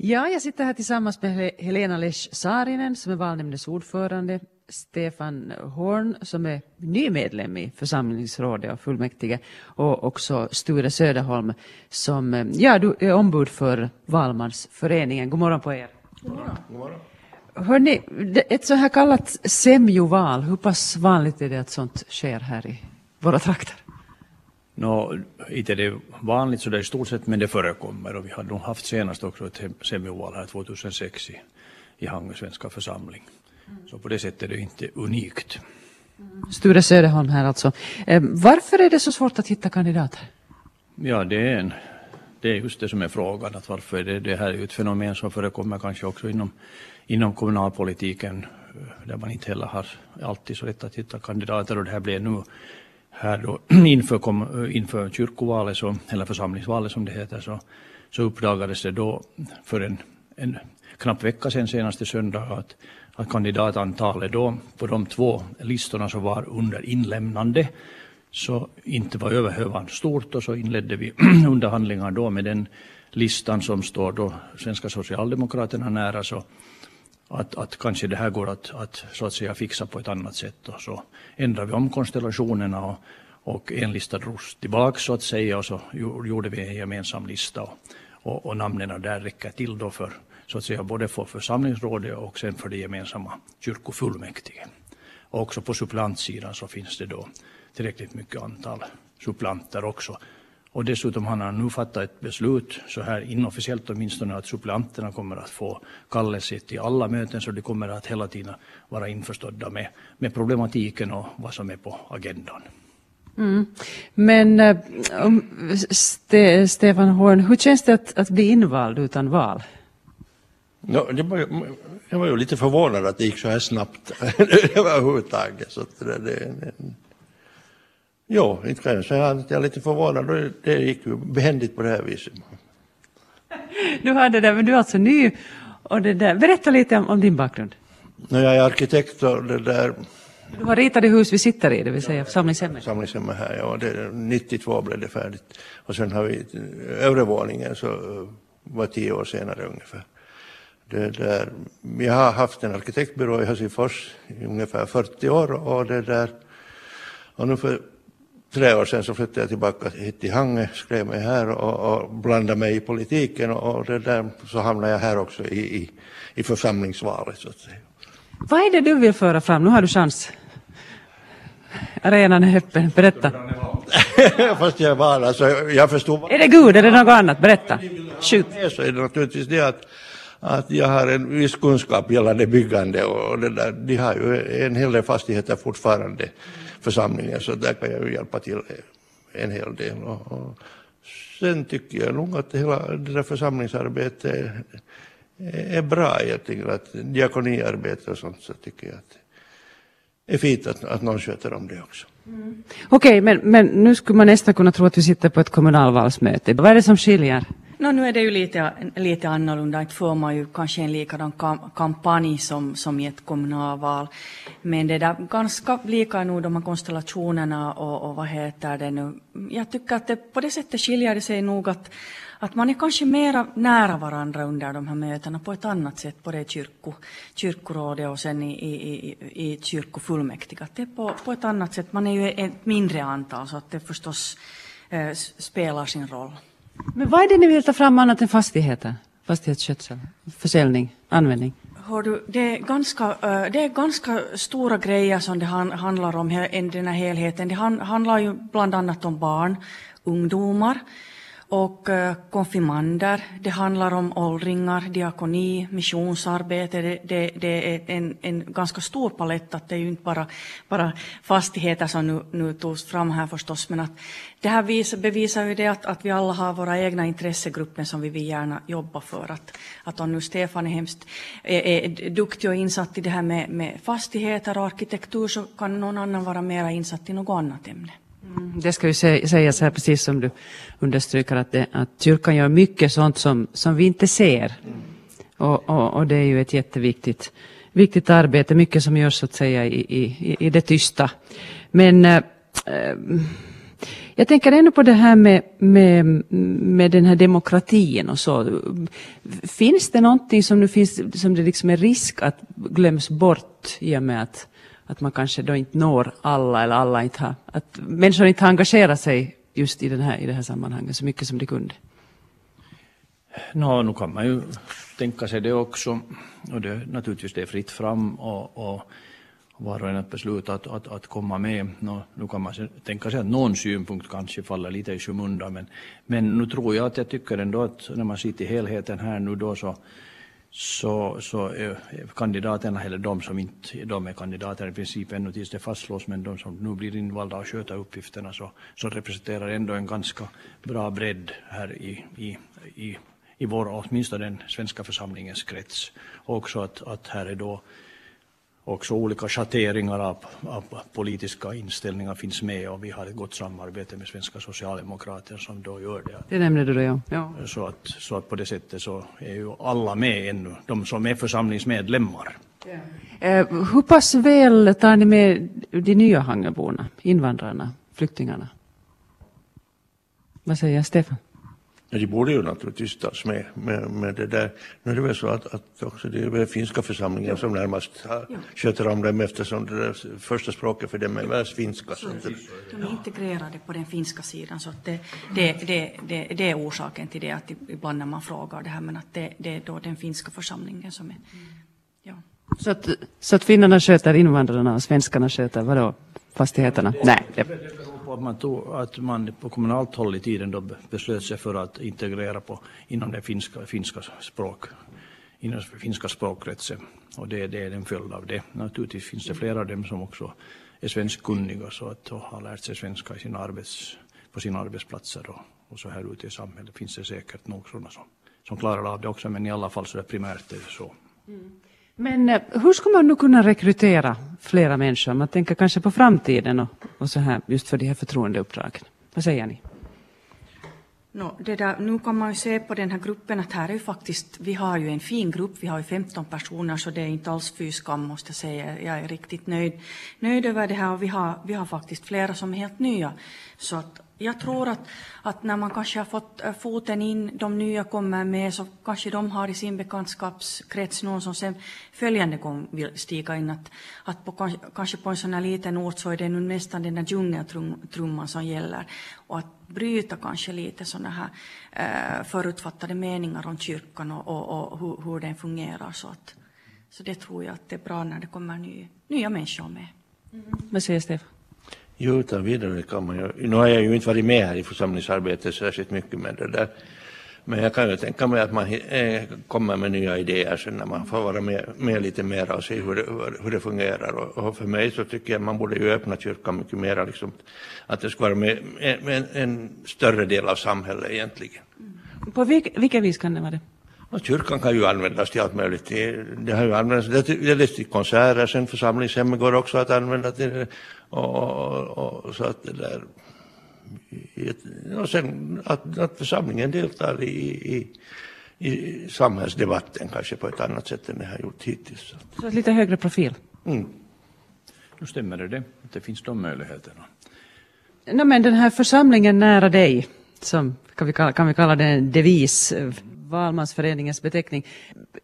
Ja, jag sitter här tillsammans med Helena Lesch Saarinen som är valnämndens ordförande, Stefan Horn som är ny medlem i församlingsrådet och fullmäktige och också Sture Söderholm som ja, du är ombud för Valmansföreningen. God morgon på er. God morgon. God morgon. Hörrni, ett så här kallat semjoval, hur pass vanligt är det att sånt sker här i våra trakter? No, inte det är vanligt så det i stort sett, men det förekommer. Och vi har nog haft senast också ett semioval här 2006 i, i Hangö svenska församling. Så på det sättet är det inte unikt. Sture Söderholm här alltså. Eh, varför är det så svårt att hitta kandidater? Ja, det är, en, det är just det som är frågan. Att varför är det, det här är ett fenomen som förekommer kanske också inom, inom kommunalpolitiken där man inte heller har alltid så lätt att hitta kandidater och det här blir nu här då inför, kom, eh, inför kyrkovalet, så, eller församlingsvalet som det heter, så, så uppdagades det då för en, en knapp vecka sedan, senaste söndag, att, att kandidatantalet då på de två listorna som var under inlämnande så inte var överhövan stort och så inledde vi underhandlingar då med den listan som står då Svenska Socialdemokraterna nära så att, att kanske det här går att, att så att säga fixa på ett annat sätt och så ändrade vi om konstellationerna och, och en lista drogs tillbaka så att säga och så gjorde vi en gemensam lista och, och, och namnen där räcker till då för så att säga både för församlingsrådet och sen för det gemensamma kyrkofullmäktige. Och också på supplantsidan så finns det då tillräckligt mycket antal supplanter också och dessutom har han nu fattat ett beslut, så här inofficiellt åtminstone, att suppleanterna kommer att få kallelse till alla möten, så de kommer att hela tiden vara införstådda med, med problematiken och vad som är på agendan. Mm. Men äh, Ste Stefan Horn, hur känns det att, att bli invald utan val? No, det var, jag var ju lite förvånad att det gick så här snabbt överhuvudtaget. Så det, det, det, Jo, inte kan jag säga att jag är lite förvånad. Det gick ju behändigt på det här viset. Du har det men du är alltså ny. Och det där. Berätta lite om, om din bakgrund. Jag är arkitekt och det där... Du har ritat det hus vi sitter i, det vill säga samlingshemmet? Samlingshemmet här, ja. Det, 92 blev det färdigt. Och sen har vi övre våningen, så var tio år senare ungefär. Det där, jag har haft en arkitektbyrå i Helsingfors i ungefär 40 år och det där och nu för tre år sedan så flyttade jag tillbaka hit till Hange, skrev mig här och, och blandade mig i politiken och, och det där, så hamnade jag här också i, i, i församlingsvalet så att säga. Vad är det du vill föra fram? Nu har du chans. Arenan är öppen. Berätta. Fast jag är van, alltså jag förstår. Är det Gud eller något annat? Berätta. Skjut. Så är det naturligtvis det att, att jag har en viss kunskap gällande byggande och det där, de har ju en hel del fastigheter fortfarande församlingen så där kan jag ju hjälpa till en hel del. Och, och sen tycker jag nog att hela det där församlingsarbetet är, är bra egentligen, att diakoniarbete och sånt så tycker jag att det är fint att, att någon sköter om det också. Mm. Okej, okay, men, men nu skulle man nästan kunna tro att vi sitter på ett kommunalvalsmöte. Vad är det som skiljer? No, nu är det ju lite, lite annorlunda. Inte får man ju kanske en likadan kam kampanj som, som i ett kommunalval. Men det är ganska lika nog de här konstellationerna och, och vad heter det nu. Jag tycker att det, på det sättet skiljer det sig nog att, att man är kanske mera nära varandra under de här mötena på ett annat sätt, både i kyrko, kyrkorådet och sen i, i, i, i kyrkofullmäktige. Att det är på, på ett annat sätt. Man är ju ett mindre antal så att det förstås eh, spelar sin roll. Men vad är det ni vill ta fram annat än fastigheter? Fastighetsskötsel, försäljning, användning? Du, det, är ganska, eh, det är ganska stora grejer som det handlar om i den här helheten. Det handlar ju bland annat om barn, ungdomar och eh, konfirmander. Det handlar om åldringar, diakoni, missionsarbete. Det, det, det är en, en, ganska stor palett. Att det är ju inte bara, bara fastigheter som nu, nu togs fram här förstås. Men att det här visar, bevisar ju det att, att vi alla har våra egna intressegrupper som vi vill gärna jobba för. Att, att om nu Stefan är hemskt är, är duktig och insatt i det här med, med fastigheter och arkitektur så kan någon annan vara mera insatt i något annat ämne. Mm, det ska ju sägas här, precis som du understryker, att, det, att kyrkan gör mycket sånt som, som vi inte ser. Och, och, och, det är ju ett jätteviktigt viktigt arbete, mycket som görs så att säga i, i, i det tysta. Men äh, Jag tänker ändå på det här med, med, med den här demokratin och så. Finns det någonting som nu finns, som det liksom är risk att glöms bort i och med att, att man kanske då inte når alla eller alla inte har, att människor inte har engagerat sig just i, den här, i det här sammanhanget så mycket som de kunde? Nå, nu kan man ju tänka sig det också. Och det, naturligtvis det är fritt fram och, och var och en att besluta att, att, att komma med. Nå, nu kan man tänka sig att någon synpunkt kanske faller lite i skymundan men, men nu tror jag att jag tycker ändå att när man ser till helheten här nu då så så, så är kandidaterna, eller de som inte de är kandidater i princip ännu tills det fastslås, men de som nu blir invalda och sköter uppgifterna så, så representerar ändå en ganska bra bredd här i, i, i, i vår, åtminstone den svenska församlingens krets. Och också att, att här är då också olika schatteringar av, av, politiska inställningar finns med och vi har ett gott samarbete med svenska socialdemokrater som då gör det. Det nämnde du då, ja. ja. Så, att, så att på det sättet så är ju alla med ännu, de som är församlingsmedlemmar. Ja. Eh, hur pass väl tar ni med de nya Hangeborna, invandrarna, flyktingarna? Vad säger Stefan? Ja, de borde ju naturligtvis tas med, med, med det där. Nu är det väl så att, att också det är väl finska församlingen som närmast har, ja. sköter om dem eftersom det första språket för dem är väl finska. Så det, de är integrerade på den finska sidan så det, det, det, det, det, är orsaken till det att ibland när man frågar det här men att det, det är då den finska församlingen som är ja. Så att, så att finnarna sköter invandrarna och svenskarna sköter vadå? Fastigheterna? Nej. Det på att man, tog, att man på kommunalt håll i tiden då beslöt sig för att integrera på, inom det finska, finska språk inom finska språkkretsen. Och det, det är en följd av det. Naturligtvis finns det flera av dem som också är svenskkunniga så att och har lärt sig svenska i sina arbets, på sina arbetsplatser och, och så här ute i samhället finns det säkert nog sådana som, som klarar av det också men i alla fall så är det primärt det så. Mm. Men eh, hur ska man nu kunna rekrytera flera människor? Man tänker kanske på framtiden och, och så här, just för de här förtroendeuppdragen. Vad säger ni? No, det där, nu kan man ju se på den här gruppen att här är ju faktiskt, vi har ju en fin grupp, vi har ju 15 personer så det är inte alls fy skam måste jag säga. Jag är riktigt nöjd, nöjd över det här och vi har, vi har faktiskt flera som är helt nya. Så att jag tror att, att när man kanske har fått eh, foten in, de nya kommer med, så kanske de har i sin bekantskapskrets någon som sen följande gång vill stiga in. Att, att på, kanske på en sån här liten ort så är det nu nästan den där djungeltrumman som gäller. Och att bryta kanske lite sådana här eh, förutfattade meningar om kyrkan och, och, och hur, hur, den fungerar. Så, att, så det tror jag att det är bra när det kommer ny, nya människor med. Mm. Vad säger Stefan? Jo, utan vidare kan man ju. Nu har jag ju inte varit med här i församlingsarbetet särskilt mycket med det där. Men jag kan ju tänka mig att man eh, kommer med nya idéer sen när man får vara med, med lite mer och se hur det, hur det fungerar. Och, och, för mig så tycker jag att man borde ju öppna kyrkan mycket mer, liksom, att det ska vara med, med, med en större del av samhället egentligen. På vilket, vilket vis kan det vara det? Och kyrkan kan ju användas till allt möjligt. Det har ju använts delvis till konserter, sen församlingshemmet går också att använda till och, och, och så att det där och sen att, att församlingen deltar i, i, i samhällsdebatten kanske på ett annat sätt än det har gjort hittills. Så ett lite högre profil? Mm. Nu stämmer det, det att det finns de möjligheterna. No, men den här församlingen nära dig, som kan vi kalla, kan vi kalla det en devis, Valmansföreningens beteckning.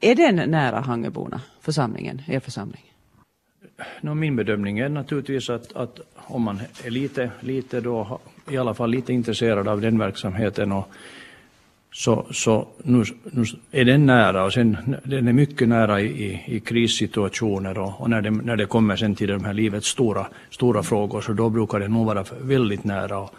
Är den nära Hangöborna, församlingen, er församling? No, min bedömning är naturligtvis att, att om man är lite, lite då, i alla fall lite intresserad av den verksamheten och så, så nu, nu är den nära och sen den är mycket nära i, i, i krissituationer och, och, när, det, när det kommer sen till de här livets stora, stora frågor så då brukar det nog vara väldigt nära och,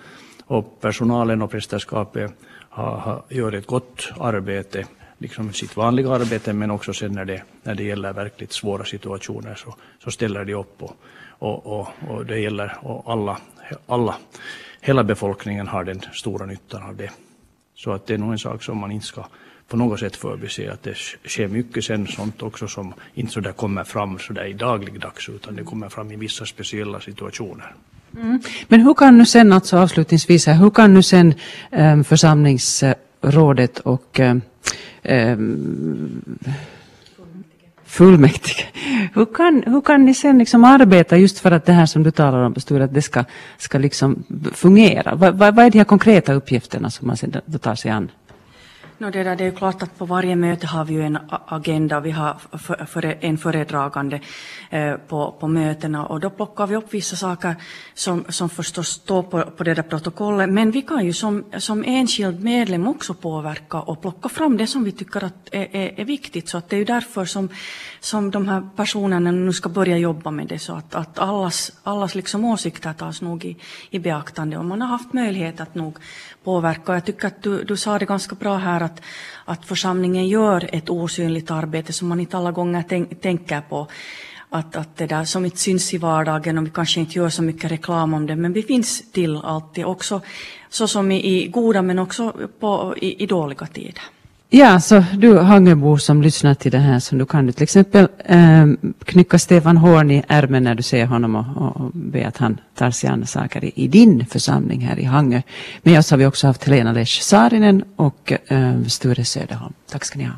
och personalen och prästerskapet har, har, gör ett gott arbete liksom sitt vanliga arbete men också sen när det, när det gäller verkligt svåra situationer så, så ställer de upp och, och, och, och det gäller och alla, alla, hela befolkningen har den stora nyttan av det. Så att det är nog en sak som man inte ska på något sätt förbise att det sker mycket sen sånt också som inte så där kommer fram så där i dagligdags utan det kommer fram i vissa speciella situationer. Mm. Men hur kan nu sen, alltså avslutningsvis här, hur kan nu sen um, församlingsrådet och um, fullmäktige hur, kan, hur kan ni sen liksom arbeta just för att det här som du talar om, Sture, att det ska, ska liksom fungera? Vad, va, va är de här konkreta uppgifterna som man sen tar sig an? No, det, där, det är klart att på varje möte har vi ju en agenda. Vi har för, för en föredragande eh, på, på mötena och då plockar vi upp vissa saker som, som förstås står på, på det där protokollet. Men vi kan ju som, som enskild medlem också påverka och plocka fram det som vi tycker att är, är, är viktigt. Så att det är ju därför som, som de här personerna nu ska börja jobba med det så att, att allas, allas liksom åsikter tas nog i, i beaktande och man har haft möjlighet att nog påverka. Jag tycker att du, du sa det ganska bra här att, att församlingen gör ett osynligt arbete som man inte alla gånger tänk, tänker på. Att, att det där som inte syns i vardagen och vi kanske inte gör så mycket reklam om det, men vi finns till alltid också, så som i, i goda men också på, i, i dåliga tider. Ja, så du Hangebo som lyssnar till det här, så du kan du till exempel eh, knycka Stefan Horn i ärmen när du ser honom och, och be att han tar sig an saker i, i, din församling här i Hangö. Med oss har vi också haft Helena Lesch Saarinen och eh, Sture Söderholm. Tack ska ni ha.